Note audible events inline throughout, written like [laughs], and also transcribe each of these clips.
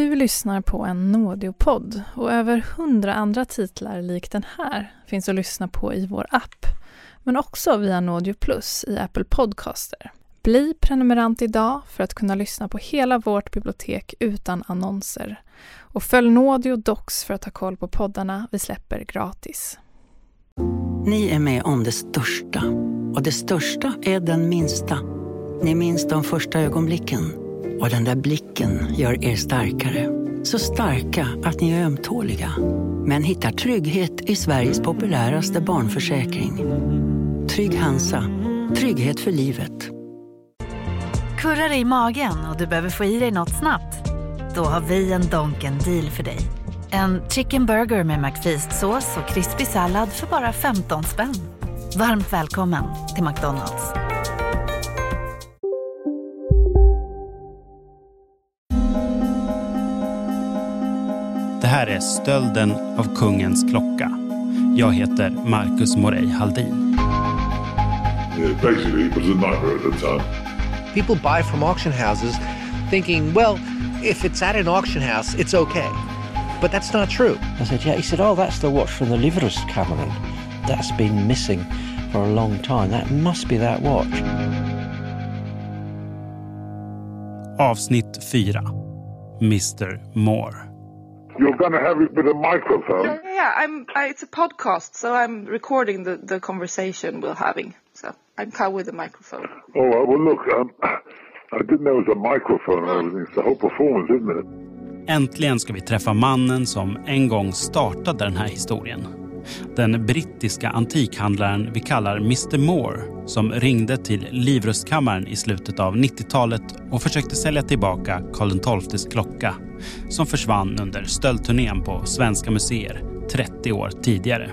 Du lyssnar på en Nådeopodd och över hundra andra titlar lik den här finns att lyssna på i vår app, men också via Nådeo Plus i Apple Podcaster. Bli prenumerant idag för att kunna lyssna på hela vårt bibliotek utan annonser. Och följ Nådio Docs för att ha koll på poddarna vi släpper gratis. Ni är med om det största. Och det största är den minsta. Ni minns de första ögonblicken. Och den där blicken gör er starkare. Så starka att ni är ömtåliga. Men hittar trygghet i Sveriges populäraste barnförsäkring. Trygg Hansa. Trygghet för livet. Kurrar det i magen och du behöver få i dig något snabbt? Då har vi en Donken deal för dig. En chicken burger med McFeast-sås och krispig sallad för bara 15 spänn. Varmt välkommen till McDonalds. Här är Stölden av kungens klocka. Jag heter Marcus Morey Haldin. Yeah, basically, it was a nightmare at the time. People buy from auction houses thinking, well, if it's at an auction house, it's okay. But that's not true. I said, yeah. He said, oh, that's the watch from the Liverus Cameron. That's been missing for a long time. That must be that watch. Avsnitt 4. Mr Moore. You're going to have it with a microphone. Yeah, yeah, I'm. I, it's a podcast, so I'm recording the, the conversation we're having. So I'm come with a microphone. All right, well, look, um, I didn't know it was a microphone and everything. It's the whole performance, isn't it? Äntligen ska vi träffa mannen som en gång startade den här historien. Den brittiska antikhandlaren vi kallar Mr Moore som ringde till Livrustkammaren i slutet av 90-talet och försökte sälja tillbaka Karl XIIs klocka som försvann under stöldturnén på Svenska museer 30 år tidigare.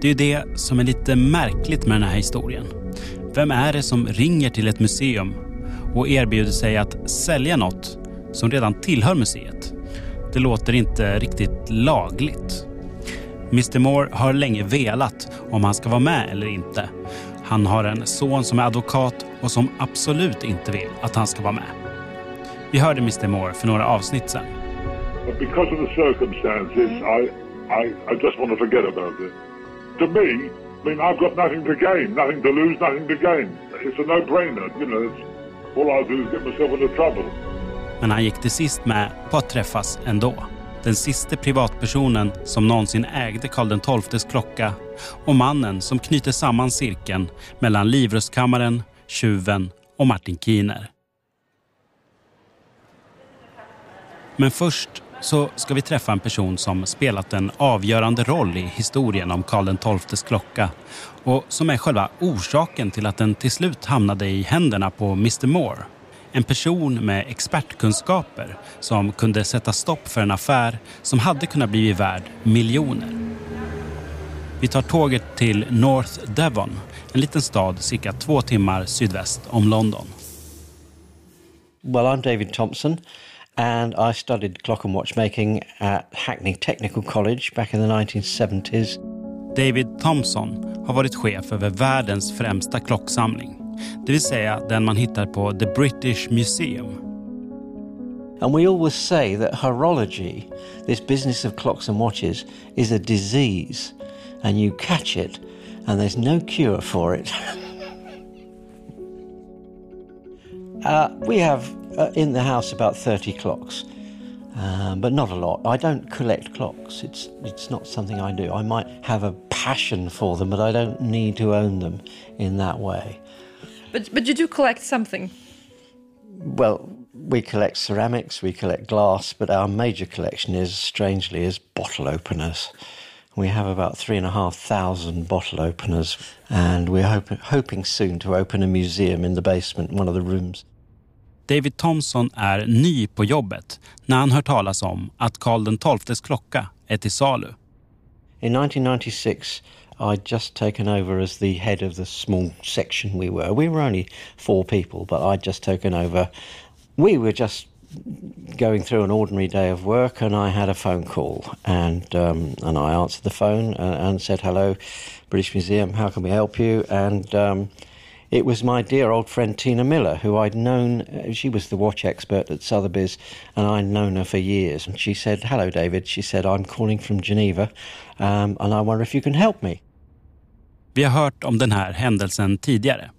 Det är ju det som är lite märkligt med den här historien. Vem är det som ringer till ett museum och erbjuder sig att sälja något som redan tillhör museet? Det låter inte riktigt lagligt. Mr Moore har länge velat om han ska vara med eller inte. Han har en son som är advokat och som absolut inte vill att han ska vara med. Vi hörde Mr Moore för några avsnitt sedan. Because of the circumstances, I, I, I just want to forget about it. To me, I mean, I've got nothing to gain, nothing to lose, nothing to gain. It's a no-brainer, you know. It's, all I do is get myself into trouble. Men han gick till sist med på att träffas ändå. Den sista privatpersonen som någonsin ägde Karl XIIs klocka och mannen som knyter samman cirkeln mellan Livrustkammaren, tjuven och Martin Kiner. Men först så ska vi träffa en person som spelat en avgörande roll i historien om Karl XIIs klocka och som är själva orsaken till att den till slut hamnade i händerna på Mr Moore. En person med expertkunskaper som kunde sätta stopp för en affär som hade kunnat bli värd miljoner. Vi tar tåget till North Devon, en liten stad cirka två timmar sydväst om London. Well, I'm David Thompson, and I studied clock and watchmaking at Hackney Technical College back in the 1970s. David Thompson har varit chef över världens främsta klocksamling. Det vill säga den man hittar på The British Museum. And we always say that horology, this business of clocks and watches, is a disease, and you catch it, and there's no cure for it. [laughs] uh, we have uh, in the house about 30 clocks. Um, but not a lot. I don't collect clocks. It's it's not something I do. I might have a passion for them, but I don't need to own them in that way. But but you do collect something. Well, we collect ceramics, we collect glass, but our major collection is, strangely, is bottle openers. We have about three and a half thousand bottle openers, and we're hop- hoping soon to open a museum in the basement, one of the rooms. David Thompson är ny på jobbet när han hör talas om att Karl XIIs klocka är till salu. In 1996, I'd just taken over as the head of the small section we were. We were only four people, but I'd just taken over. We were just going through an ordinary day of work, and I had a phone call, and um, and I answered the phone and, and, said, "Hello, British Museum. How can we help you?" And um, it was my dear old friend Tina Miller, who I'd known. uh, She was the watch expert at Sotheby's, and I'd known her for years. And she said, Hello, David. She said, I'm calling from Geneva, um, and I wonder if you can help me. Vi har hört om den här händelsen tidigare.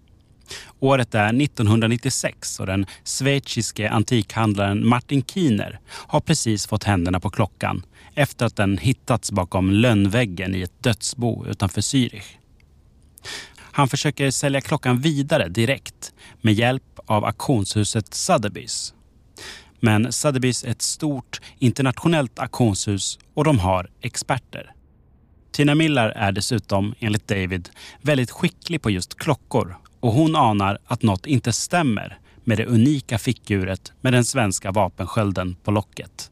Året är 1996 och den schweiziske antikhandlaren Martin Kiener har precis fått händerna på klockan efter att den hittats bakom lönnväggen i ett dödsbo utanför Zürich. Han försöker sälja klockan vidare direkt med hjälp av auktionshuset Sotheby's. Men Sotheby's är ett stort internationellt auktionshus och de har experter. Tina Miller är dessutom, enligt David, väldigt skicklig på just klockor och hon anar att något inte stämmer med det unika fickuret med den svenska vapenskölden på locket.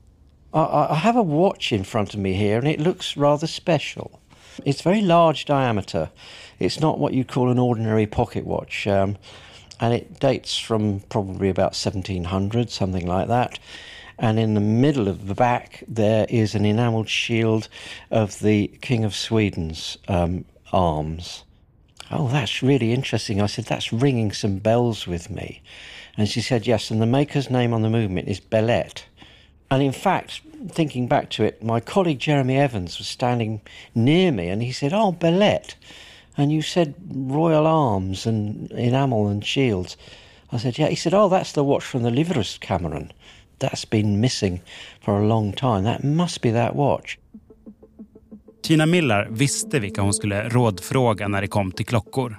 Jag I I have a watch in front of me here, and it looks rather special. It's very large diameter. It's not what you call an ordinary pocket watch, um, and it dates from probably about 1700, something like that. And in the middle of the back, there is an enamelled shield of the King of Sweden's um, arms. Oh, that's really interesting. I said, that's ringing some bells with me. And she said, yes, and the maker's name on the movement is Bellet. And in fact, thinking back to it, my colleague Jeremy Evans was standing near me and he said, Oh, Bellet. And you said royal arms and enamel and shields. I said, Yeah. He said, Oh, that's the watch from the Liverus Cameron. That's been missing for a long time. That must be that watch. Tina Miller visste vilka hon skulle rådfråga när det kom till klockor.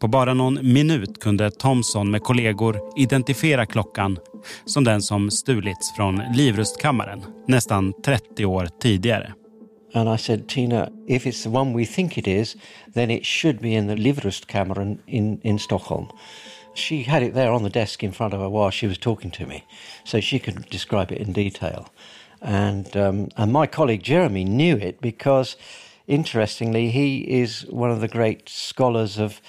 På bara någon minut kunde Thomson med kollegor identifiera klockan som den som stulits från livrustkammaren nästan 30 år tidigare. And I said, Tina, if it's the one we think it is, then it should be in the Livrustkammaren in, in Stockholm. She had it there on the desk in front of her while she was talking to me, so she could describe it in detail. And, um, and my colleague Jeremy knew it because, interestingly, he is one of the great scholars of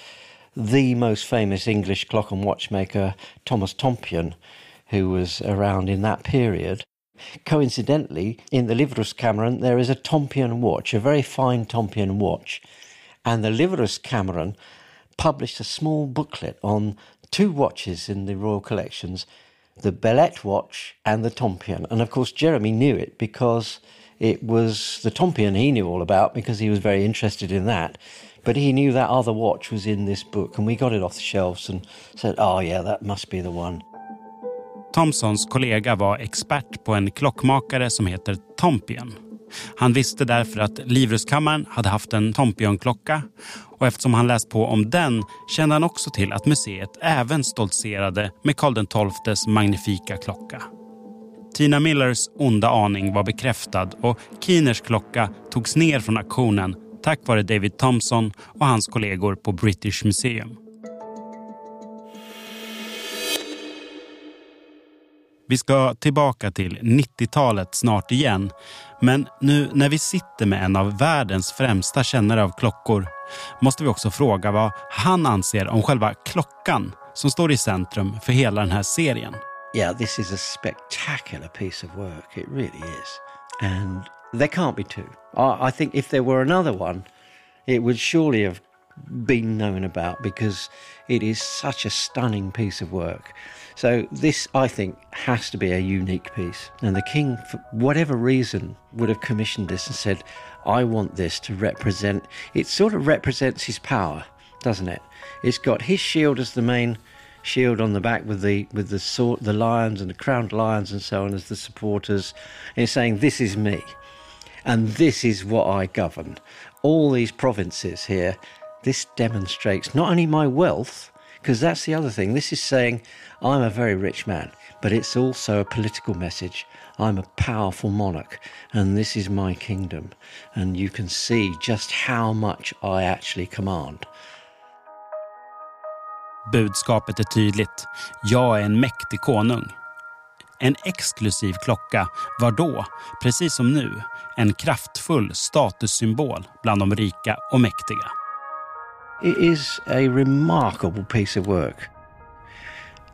the most famous English clock and watchmaker, Thomas Tompion, who was around in that period. Coincidentally, in the Livrus Cameron, there is a Tompion watch, a very fine Tompion watch. And the Livrus Cameron published a small booklet on two watches in the Royal Collections the Bellet watch and the Tompion. And of course, Jeremy knew it because it was the Tompion he knew all about because he was very interested in that. But he knew that other watch was in this book, and we got it off the shelves and said, oh, yeah, that must be the one. Thomsons kollega var expert på en klockmakare som heter Tompion. Han visste därför att Livrustkammaren hade haft en Tompion-klocka och eftersom han läst på om den kände han också till att museet även stoltserade med Karl XIIs magnifika klocka. Tina Millers onda aning var bekräftad och Keeners klocka togs ner från auktionen tack vare David Thompson och hans kollegor på British Museum. Vi ska tillbaka till 90-talet snart igen. Men nu när vi sitter med en av världens främsta kännare av klockor måste vi också fråga vad han anser om själva klockan som står i centrum för hela den här serien. Yeah, this is a spectacular piece of work. It really is. And there can't be two. I, I think if there were another one, it would surely have been known about because it is such a stunning piece of work. So this, I think, has to be a unique piece. And the king, for whatever reason, would have commissioned this and said, I want this to represent, it sort of represents his power, doesn't it? It's got his shield as the main shield on the back with the with the sword, the lions and the crowned lions and so on as the supporters. And it's saying, "This is me, and this is what I govern. All these provinces here. This demonstrates not only my wealth, because that's the other thing. This is saying I'm a very rich man, but it's also a political message. I'm a powerful monarch, and this is my kingdom. And you can see just how much I actually command." Budskapet är tydligt. Jag är en mäktig konung. En exklusiv klocka var då, precis som nu, en kraftfull statussymbol bland de rika och mäktiga. It is a remarkable piece of work.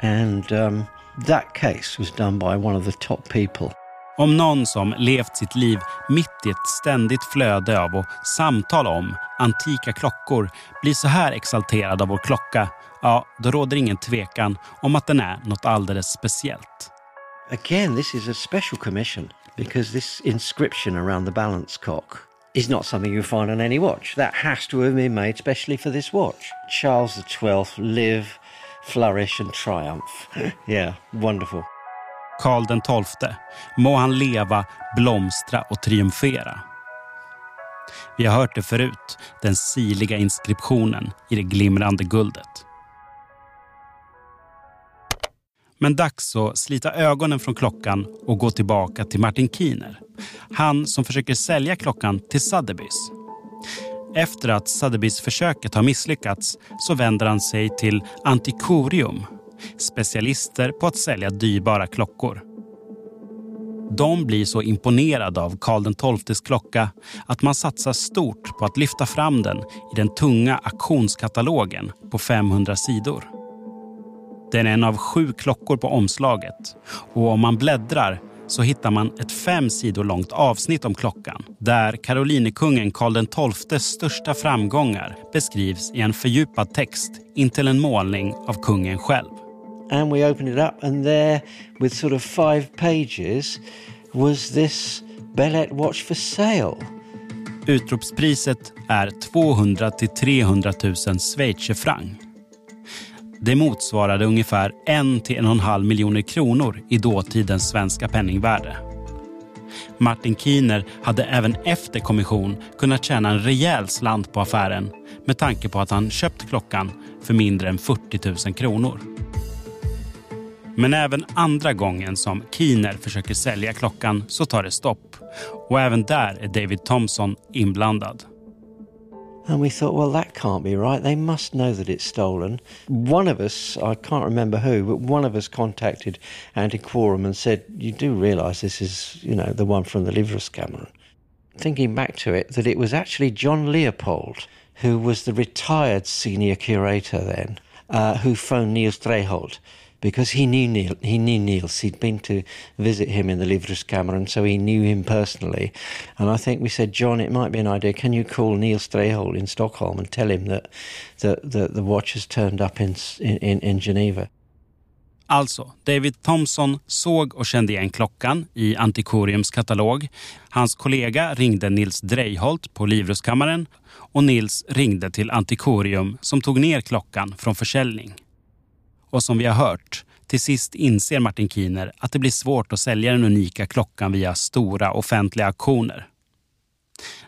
And um, that case was done by one of the top people. Om någon som levt sitt liv mitt i ett ständigt flöde av och samtal om antika klockor blir så här exalterad av vår klocka, ja, då råder ingen tvekan om att den är något alldeles speciellt. Again, this is a special commission because this inscription around the balance cock is not something you find on any watch. That has to have been made specially for this watch. Charles XII, live, flourish and triumph. [laughs] yeah, wonderful. Karl XII, må han leva, blomstra och triumfera. Vi har hört det förut, den siliga inskriptionen i det glimrande guldet. Men dags att slita ögonen från klockan och gå tillbaka till Martin Kiner. Han som försöker sälja klockan till Sotheby's. Efter att Sotheby's-försöket har misslyckats så vänder han sig till Antikorium specialister på att sälja dyrbara klockor. De blir så imponerade av Karl XIIs klocka att man satsar stort på att lyfta fram den i den tunga auktionskatalogen på 500 sidor. Den är en av sju klockor på omslaget och om man bläddrar så hittar man ett fem sidor långt avsnitt om klockan där Karolinekungen Karl XIIs största framgångar beskrivs i en fördjupad text intill en målning av kungen själv. and we opened it up, and there, with sort of five pages, was this Bellet watch for sale. Utropspriset är 200 till 300 000 schweizerfranc. Det motsvarade ungefär 1 till 1,5 miljoner kronor i dåtidens svenska penningvärde. Martin Kiner hade även efter kommission kunnat tjäna en rejäl slant på affären med tanke på att han köpt klockan för mindre än 40 000 kronor. Men även andra gången som Keener försöker sälja klockan så tar det stopp. Och även där är David Thompson inblandad. And we thought, well, that can't be right. They must know that it's stolen. One of us, I can't remember who, but one of us contacted Antiquorum and said, you do realise this is, you know, the one from the Livruskammer. Thinking back to it, that it was actually John Leopold, who was the retired senior curator then, uh, who phoned Niels Dreholt because he knew Neil. He knew Niels. He'd been to visit him in the Livres Cameron, so he knew him personally. And I think we said, John, it might be an idea. Can you call Neil Strehol in Stockholm and tell him that the the, the watch has turned up in, in in Geneva? Alltså, David Thompson såg och kände igen klockan i Antikoriums katalog. Hans kollega ringde Nils Dreiholt på Livrustkammaren och Nils ringde till Antikorium som tog ner klockan från försäljning. Och som vi har hört, till sist inser Martin Kiner att det blir svårt att sälja den unika klockan via stora offentliga auktioner.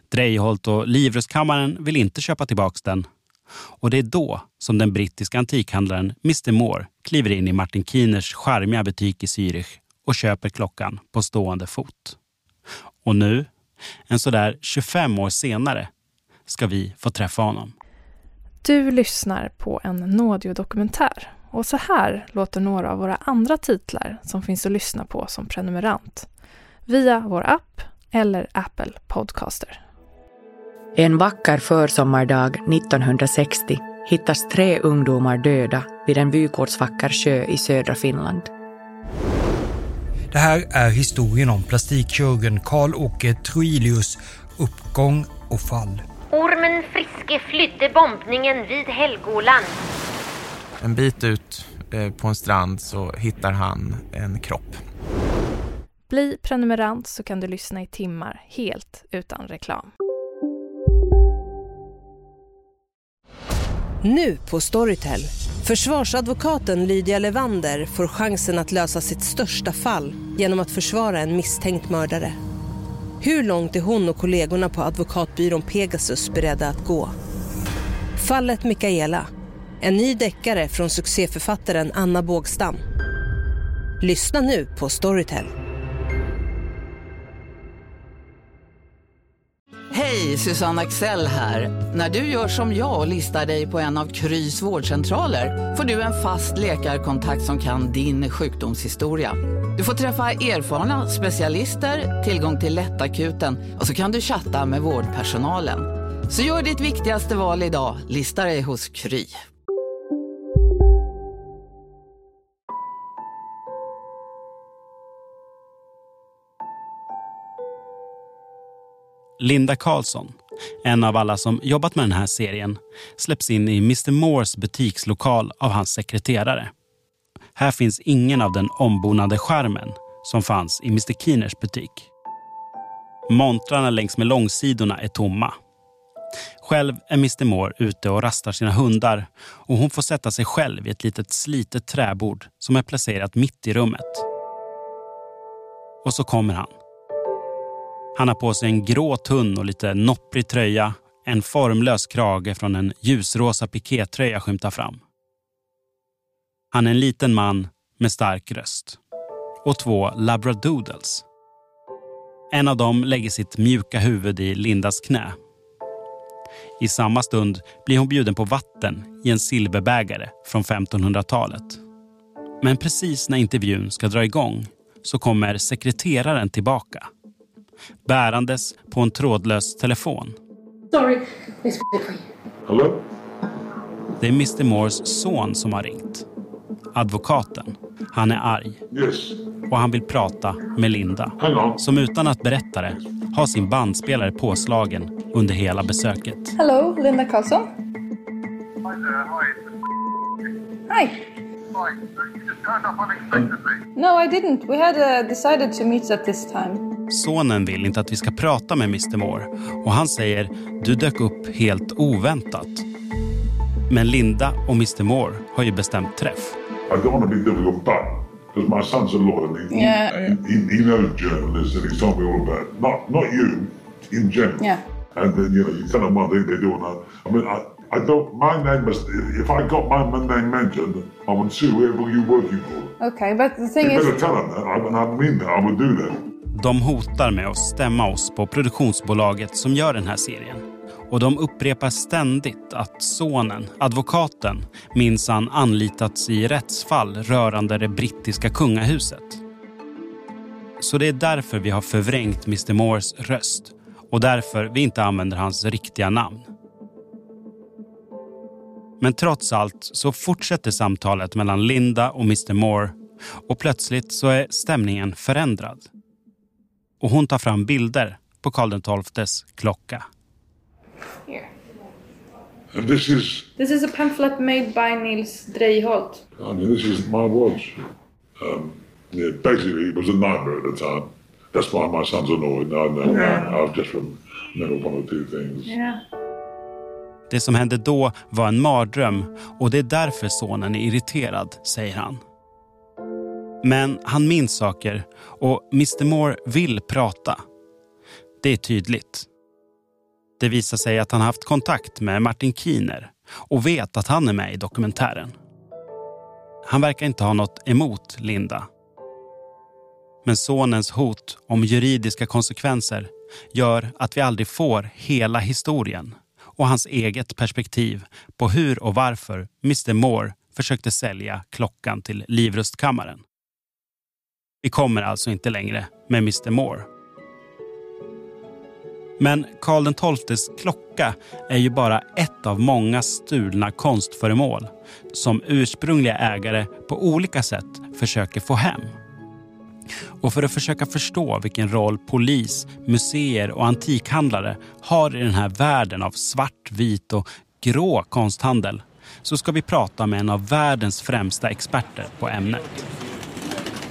Dreiholt och Livrustkammaren vill inte köpa tillbaka den. Och det är då som den brittiska antikhandlaren Mr Moore kliver in i Martin Kiners charmiga butik i Zürich och köper klockan på stående fot. Och nu, en sådär 25 år senare, ska vi få träffa honom. Du lyssnar på en Nådio-dokumentär och så här låter några av våra andra titlar som finns att lyssna på som prenumerant. Via vår app eller Apple Podcaster. En vacker försommardag 1960 hittas tre ungdomar döda vid en vykortsvacker sjö i södra Finland. Det här är historien om plastikkirurgen Karl-Åke Troilius uppgång och fall. Ormen Friske flydde bombningen vid Helgoland. En bit ut eh, på en strand så hittar han en kropp. Bli prenumerant så kan du lyssna i timmar helt utan reklam. Nu på Storytel. Försvarsadvokaten Lydia Levander får chansen att lösa sitt största fall genom att försvara en misstänkt mördare. Hur långt är hon och kollegorna på advokatbyrån Pegasus beredda att gå? Fallet Mikaela en ny deckare från succéförfattaren Anna Bågstam. Lyssna nu på Storytel. Hej, Susanne Axel här. När du gör som jag och listar dig på en av Krys vårdcentraler får du en fast läkarkontakt som kan din sjukdomshistoria. Du får träffa erfarna specialister, tillgång till lättakuten och så kan du chatta med vårdpersonalen. Så gör ditt viktigaste val idag, lista dig hos Kry. Linda Karlsson, en av alla som jobbat med den här serien, släpps in i Mr Moores butikslokal av hans sekreterare. Här finns ingen av den ombonade skärmen som fanns i Mr Keeners butik. Montrarna längs med långsidorna är tomma. Själv är Mr Moore ute och rastar sina hundar och hon får sätta sig själv i ett litet slitet träbord som är placerat mitt i rummet. Och så kommer han. Han har på sig en grå tunn och lite nopprig tröja. En formlös krage från en ljusrosa pikétröja skymtar fram. Han är en liten man med stark röst. Och två labradoodles. En av dem lägger sitt mjuka huvud i Lindas knä. I samma stund blir hon bjuden på vatten i en silverbägare från 1500-talet. Men precis när intervjun ska dra igång så kommer sekreteraren tillbaka bärandes på en trådlös telefon. Sorry, Hello? Det är Mr Moores son som har ringt. Advokaten. Han är arg. Yes. Och han vill prata med Linda. Som utan att berätta det har sin bandspelare påslagen under hela besöket. Hello, Linda Karlsson. Hi. No, I didn't. We had uh, decided to meet at this time. Sonen vill inte att vi ska prata med Mr Moore och han säger du dök upp helt oväntat. Men Linda och Mr Moore har ju bestämt träff. I don't want to be difficult, but because my son's a lawyer, and he, Yeah. he, he, he knows journalists, and he's told me all about it. Not not you, in general. Yeah. And then you know you tell them one thing they do another. I mean, I, I don't. My name is. If I got my name mentioned, I would sue whoever you working for. Okay, but the thing You is, better tell them that. I, I mean that. I would do that. De hotar med att stämma oss på produktionsbolaget som gör den här serien. Och de upprepar ständigt att sonen, advokaten, minsann anlitats i rättsfall rörande det brittiska kungahuset. Så det är därför vi har förvrängt Mr Moores röst och därför vi inte använder hans riktiga namn. Men trots allt så fortsätter samtalet mellan Linda och Mr Moore och plötsligt så är stämningen förändrad. Och hon tar fram bilder på Karl XIIs klocka. here. And this is. This is a pamphlet made by Nils Dreiholt. I mean, this is my watch. Um, yeah, basically, it was a nightmare at the time. That's why my son's annoyed. I know. Yeah. I've just remembered one or two things. Yeah. Det som hände då var en mardröm och det är därför sonen är irriterad, säger han. Men han minns saker och Mr Moore vill prata. Det är tydligt. Det visar sig att han haft kontakt med Martin Keener och vet att han är med i dokumentären. Han verkar inte ha något emot Linda. Men sonens hot om juridiska konsekvenser gör att vi aldrig får hela historien och hans eget perspektiv på hur och varför Mr Moore försökte sälja klockan till Livrustkammaren. Vi kommer alltså inte längre med Mr Moore. Men Karl XIIs klocka är ju bara ett av många stulna konstföremål som ursprungliga ägare på olika sätt försöker få hem. Och för att försöka förstå vilken roll polis, museer och antikhandlare har i den här världen av svart, vit och grå konsthandel så ska vi prata med en av världens främsta experter på ämnet.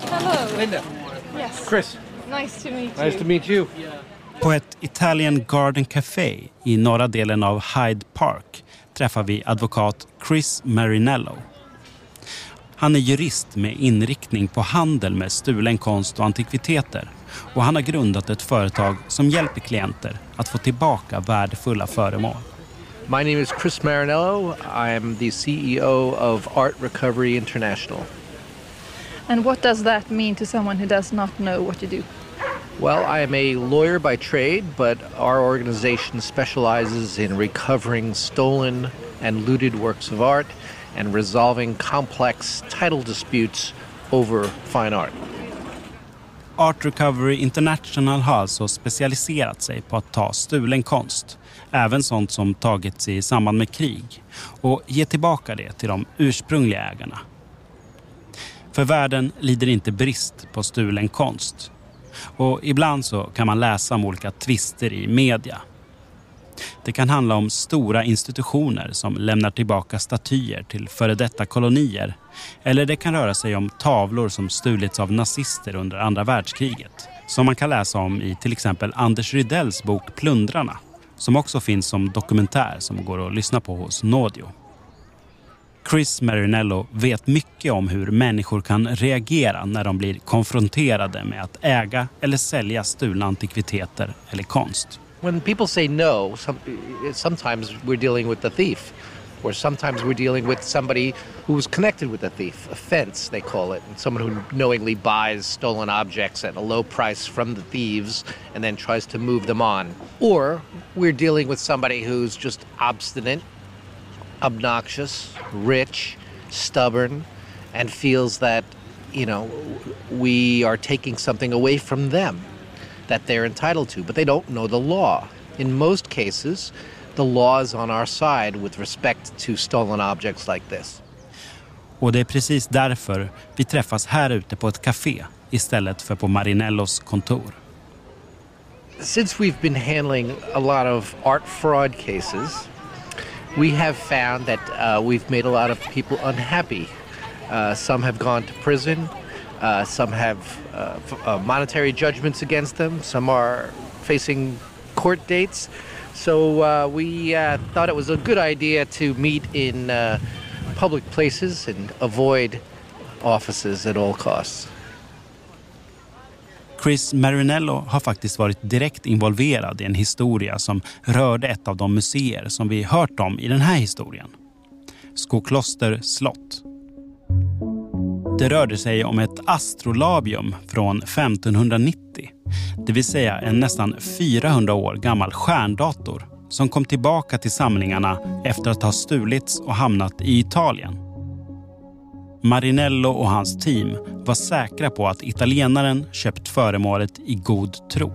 Hello. Linda. Yes. Chris. Nice to meet you. Nice to meet you. På ett Italian Garden Café i norra delen av Hyde Park träffar vi advokat Chris Marinello. Han är jurist med inriktning på handel med stulen konst och antikviteter och han har grundat ett företag som hjälper klienter att få tillbaka värdefulla föremål. My name is Chris Marinello. I am the CEO of Art Recovery International. And what does that mean to someone who does not know what you do? Well, I am a lawyer by trade, but our organization specializes in recovering stolen and looted works of art and resolving complex title disputes over fine art. Art Recovery International har alltså specialiserat sig på att ta stulen konst, även sånt som tagits i samband med krig, och ge tillbaka det till de ursprungliga ägarna. För världen lider inte brist på stulen konst. Och ibland så kan man läsa om olika tvister i media. Det kan handla om stora institutioner som lämnar tillbaka statyer till före detta kolonier. Eller det kan röra sig om tavlor som stulits av nazister under andra världskriget. Som man kan läsa om i till exempel Anders Rydells bok Plundrarna. Som också finns som dokumentär som går att lyssna på hos Nådio. Chris Marinello vet mycket om hur människor kan reagera när de blir konfronterade med att äga eller sälja stulna antikviteter eller konst. When people say no, some, sometimes we're dealing with the thief, or sometimes we're dealing with somebody who's connected with the thief, a fence they call it, and someone who knowingly buys stolen objects at a low price from the thieves and then tries to move them on. Or we're dealing with somebody who's just obstinate obnoxious, rich, stubborn, and feels that, you know, we are taking something away from them that they're entitled to, but they don't know the law. In most cases, the law is on our side with respect to stolen objects like this. Och det är precis därför vi träffas här ute på ett café istället för på Marinellos kontor. Since we've been handling a lot of art fraud cases, we have found that uh, we've made a lot of people unhappy. Uh, some have gone to prison. Uh, some have uh, uh, monetary judgments against them. Some are facing court dates. So uh, we thought it was a good idea to meet in public places and avoid offices at all costs. Chris Marinello har faktiskt varit direkt involverad i en historia som rörde ett av de museer som vi hört om i den här historien. Skokloster slott. Det rörde sig om ett astrolabium från 1590. Det vill säga en nästan 400 år gammal stjärndator som kom tillbaka till samlingarna efter att ha stulits och hamnat i Italien. Marinello och hans team var säkra på att italienaren köpt föremålet i god tro.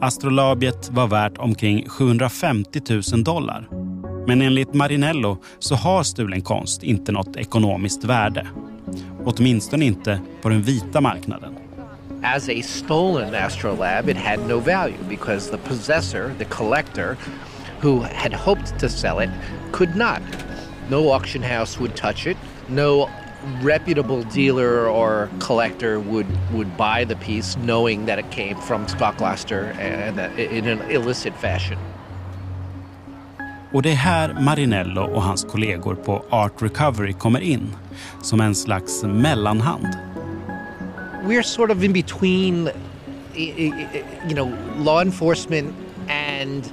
Astrolabiet var värt omkring 750 000 dollar. Men enligt Marinello så har stulen konst inte något ekonomiskt värde. Åtminstone inte på den vita marknaden. As a stolen astrolab it had no value because the possessor, the collector, who had hoped to sell it, could not. No auction house would touch it. No reputable dealer or collector would would buy the piece knowing that it came from Skockluster and in an illicit fashion. Och det är här Marinello och hans kollegor på Art Recovery kommer in som en slags mellanhand. We're sort of in between you know law enforcement and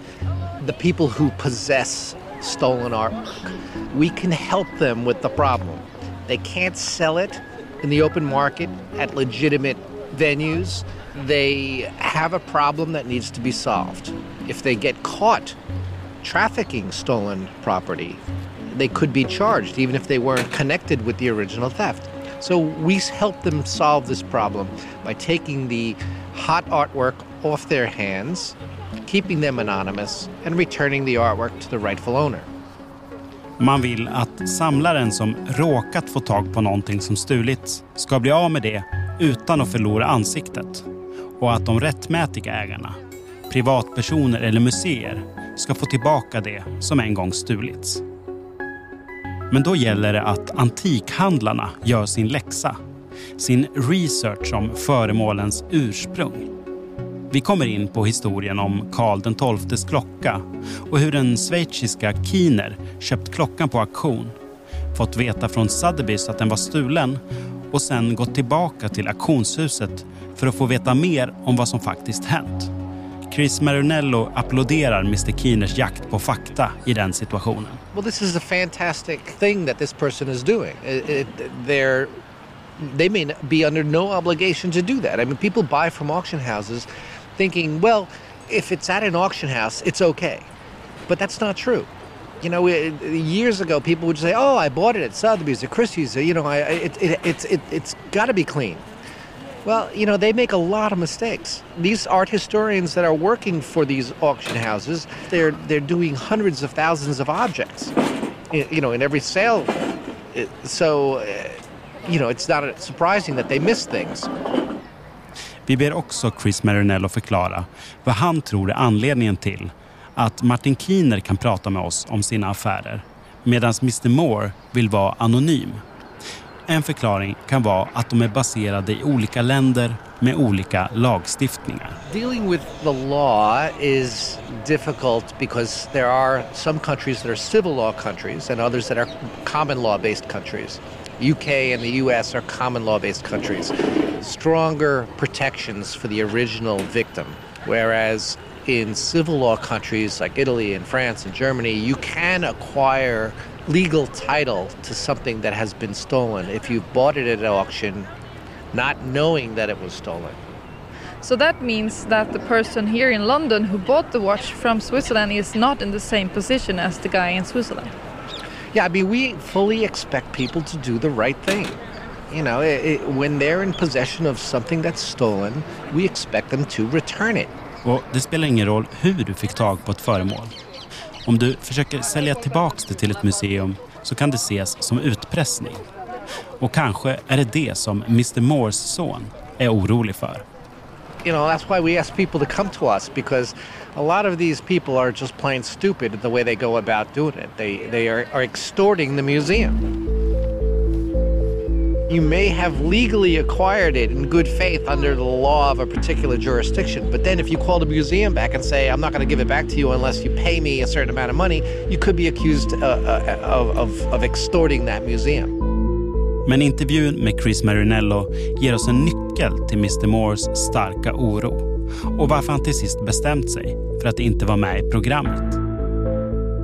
the people who possess stolen artwork. We can help them with the problem. They can't sell it in the open market at legitimate venues. They have a problem that needs to be solved. If they get caught trafficking stolen property, they could be charged even if they weren't connected with the original theft. So we help them solve this problem by taking the hot artwork off their hands, keeping them anonymous, and returning the artwork to the rightful owner. Man vill att samlaren som råkat få tag på någonting som stulits ska bli av med det utan att förlora ansiktet. Och att de rättmätiga ägarna, privatpersoner eller museer, ska få tillbaka det som en gång stulits. Men då gäller det att antikhandlarna gör sin läxa. Sin research om föremålens ursprung. Vi kommer in på historien om Karl XIIs klocka och hur den schweiziska Kiner köpt klockan på auktion, fått veta från Sotheby's att den var stulen och sen gått tillbaka till auktionshuset för att få veta mer om vad som faktiskt hänt. Chris Marinello applåderar Mr Keeners jakt på fakta i den situationen. Well, this is a fantastic thing that this person is doing. It, it, they're they may be under no obligation to do that. I mean, people buy from auction houses thinking, well, if it's at an auction house, it's okay. But that's not true. You know, years ago, people would say, "Oh, I bought it at Sotheby's or Christie's. You know, I, it, it, it's it, it's got to be clean." Well, you know, they make a lot of mistakes. These art historians that are working for these auction houses, they're they're doing hundreds of thousands of objects, you know, in every sale. So, eh, you know, it's not surprising that they miss things. Vi ber också Chris Marinello förklara vad han tror är anledningen till att Martin Keener kan prata med oss om sina affärer medan Mr Moore vill vara anonym. En förklaring kan vara att de är baserade i olika länder med olika lagstiftningar. Dealing with the law is difficult because there are some countries that are civil law countries and others that are common law based countries. UK and the US are common law based countries. Stronger protections for the original victim. Whereas in civil law countries like Italy and France and Germany, you can acquire legal title to something that has been stolen if you've bought it at auction not knowing that it was stolen. So that means that the person here in London who bought the watch from Switzerland is not in the same position as the guy in Switzerland. Yeah, I mean, we fully expect people to do the right thing. You know, it, it, when they're in possession of something that's stolen, we expect them to return it. Och det spelar ingen roll hur du fick tag på ett föremål. Om du försöker sälja tillbaks det till ett museum så kan det ses som utpressning. Och kanske är det det som Mr Moores son är orolig för. You know, that's why we ask people to come to us because a lot of these people are just plain stupid the way they go about doing it. They, they are, are extorting the museum. You may have legally acquired it in good faith under the law of a particular jurisdiction, but then if you call the museum back and say, I'm not going to give it back to you unless you pay me a certain amount of money, you could be accused uh, uh, of, of, of extorting that museum. Men intervjun med Chris Marinello ger oss en nyckel till Mr Moores starka oro och varför han till sist bestämt sig för att inte vara med i programmet.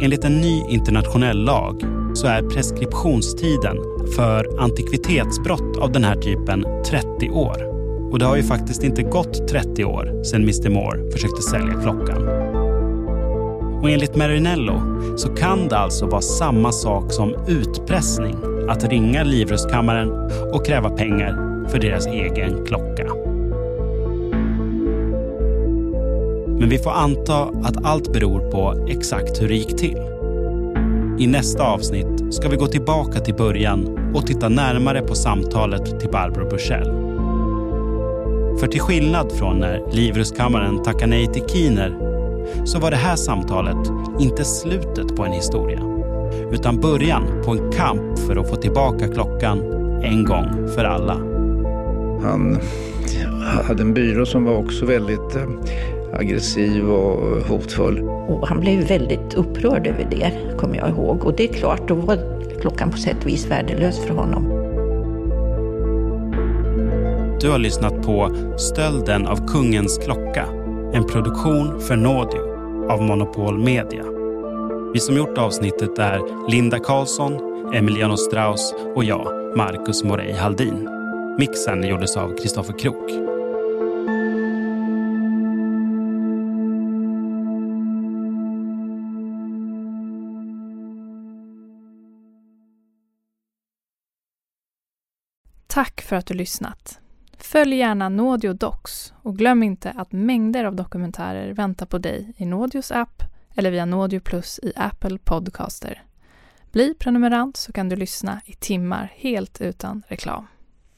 Enligt en ny internationell lag så är preskriptionstiden för antikvitetsbrott av den här typen 30 år. Och det har ju faktiskt inte gått 30 år sedan Mr Moore försökte sälja klockan. Och enligt Marinello så kan det alltså vara samma sak som utpressning att ringa Livrustkammaren och kräva pengar för deras egen klocka. Men vi får anta att allt beror på exakt hur det gick till. I nästa avsnitt ska vi gå tillbaka till början och titta närmare på samtalet till Barbro Bursell. För till skillnad från när Livrustkammaren tackade nej till Kiner så var det här samtalet inte slutet på en historia utan början på en kamp för att få tillbaka klockan en gång för alla. Han hade en byrå som var också väldigt eh, aggressiv och hotfull. Och han blev väldigt upprörd över det, kommer jag ihåg. Och det är klart, då var klockan på sätt och vis värdelös för honom. Du har lyssnat på Stölden av kungens klocka, en produktion för Nådio av Monopol Media. Vi som gjort avsnittet är Linda Karlsson, Emiliano Strauss och jag, Marcus Morey Haldin. Mixen gjordes av Kristoffer Krook. Tack för att du lyssnat. Följ gärna Naudio Docs och glöm inte att mängder av dokumentärer väntar på dig i Naudios app eller via Naudio Plus i Apple Podcaster. Bli prenumerant så kan du lyssna i timmar helt utan reklam.